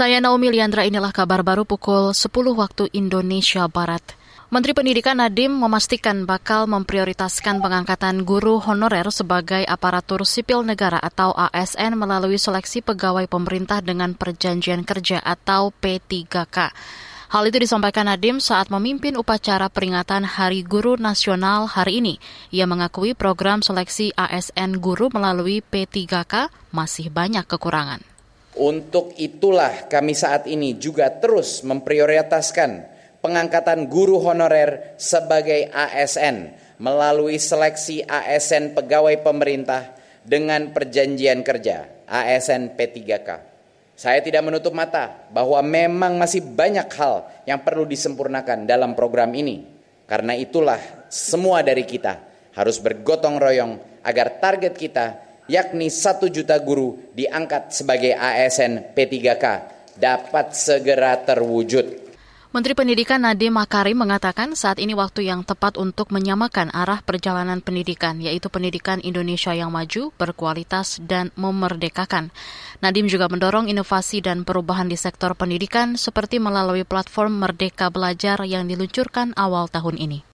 Saya Naomi Liandra, inilah kabar baru pukul 10 waktu Indonesia Barat. Menteri Pendidikan Nadiem memastikan bakal memprioritaskan pengangkatan guru honorer sebagai aparatur sipil negara atau ASN melalui seleksi pegawai pemerintah dengan perjanjian kerja atau P3K. Hal itu disampaikan Nadiem saat memimpin upacara peringatan Hari Guru Nasional hari ini. Ia mengakui program seleksi ASN guru melalui P3K masih banyak kekurangan. Untuk itulah kami saat ini juga terus memprioritaskan pengangkatan guru honorer sebagai ASN melalui seleksi ASN pegawai pemerintah dengan perjanjian kerja ASN P3K. Saya tidak menutup mata bahwa memang masih banyak hal yang perlu disempurnakan dalam program ini. Karena itulah semua dari kita harus bergotong royong agar target kita yakni satu juta guru diangkat sebagai ASN P3K dapat segera terwujud. Menteri Pendidikan Nadiem Makarim mengatakan saat ini waktu yang tepat untuk menyamakan arah perjalanan pendidikan, yaitu pendidikan Indonesia yang maju, berkualitas, dan memerdekakan. Nadiem juga mendorong inovasi dan perubahan di sektor pendidikan seperti melalui platform Merdeka Belajar yang diluncurkan awal tahun ini.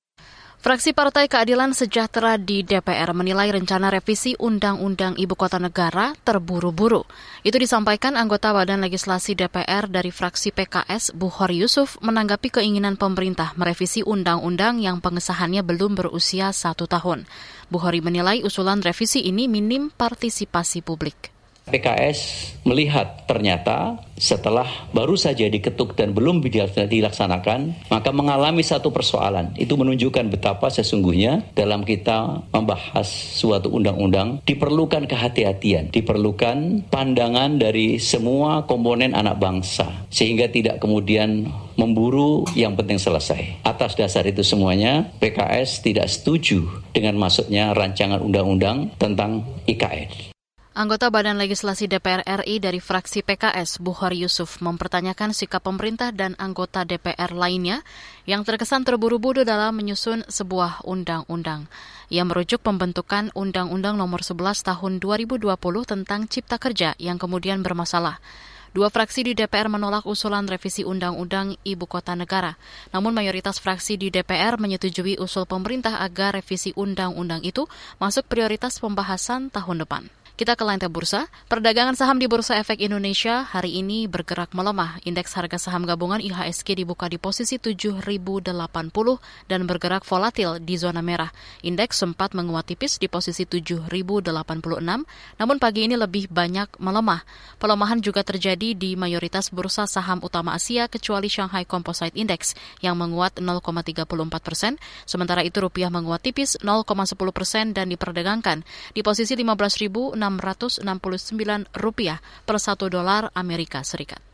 Fraksi Partai Keadilan Sejahtera di DPR menilai rencana revisi Undang-Undang Ibu Kota Negara terburu-buru. Itu disampaikan anggota Badan Legislasi DPR dari fraksi PKS, Buhori Yusuf, menanggapi keinginan pemerintah merevisi undang-undang yang pengesahannya belum berusia satu tahun. Buhori menilai usulan revisi ini minim partisipasi publik. PKS melihat ternyata setelah baru saja diketuk dan belum dilaksanakan, maka mengalami satu persoalan. Itu menunjukkan betapa sesungguhnya dalam kita membahas suatu undang-undang diperlukan kehati-hatian, diperlukan pandangan dari semua komponen anak bangsa, sehingga tidak kemudian memburu yang penting selesai. Atas dasar itu semuanya, PKS tidak setuju dengan masuknya rancangan undang-undang tentang IKN. Anggota Badan Legislasi DPR RI dari fraksi PKS, Buhari Yusuf, mempertanyakan sikap pemerintah dan anggota DPR lainnya yang terkesan terburu-buru dalam menyusun sebuah undang-undang. Ia merujuk pembentukan Undang-Undang Nomor 11 Tahun 2020 tentang Cipta Kerja yang kemudian bermasalah. Dua fraksi di DPR menolak usulan revisi Undang-Undang Ibu Kota Negara. Namun mayoritas fraksi di DPR menyetujui usul pemerintah agar revisi Undang-Undang itu masuk prioritas pembahasan tahun depan. Kita ke lantai bursa. Perdagangan saham di Bursa Efek Indonesia hari ini bergerak melemah. Indeks harga saham gabungan IHSG dibuka di posisi 7.080 dan bergerak volatil di zona merah. Indeks sempat menguat tipis di posisi 7.086, namun pagi ini lebih banyak melemah. Pelemahan juga terjadi di mayoritas bursa saham utama Asia kecuali Shanghai Composite Index yang menguat 0,34 persen, sementara itu rupiah menguat tipis 0,10 persen dan diperdagangkan di posisi 15.000 rupiah per satu dolar Amerika Serikat.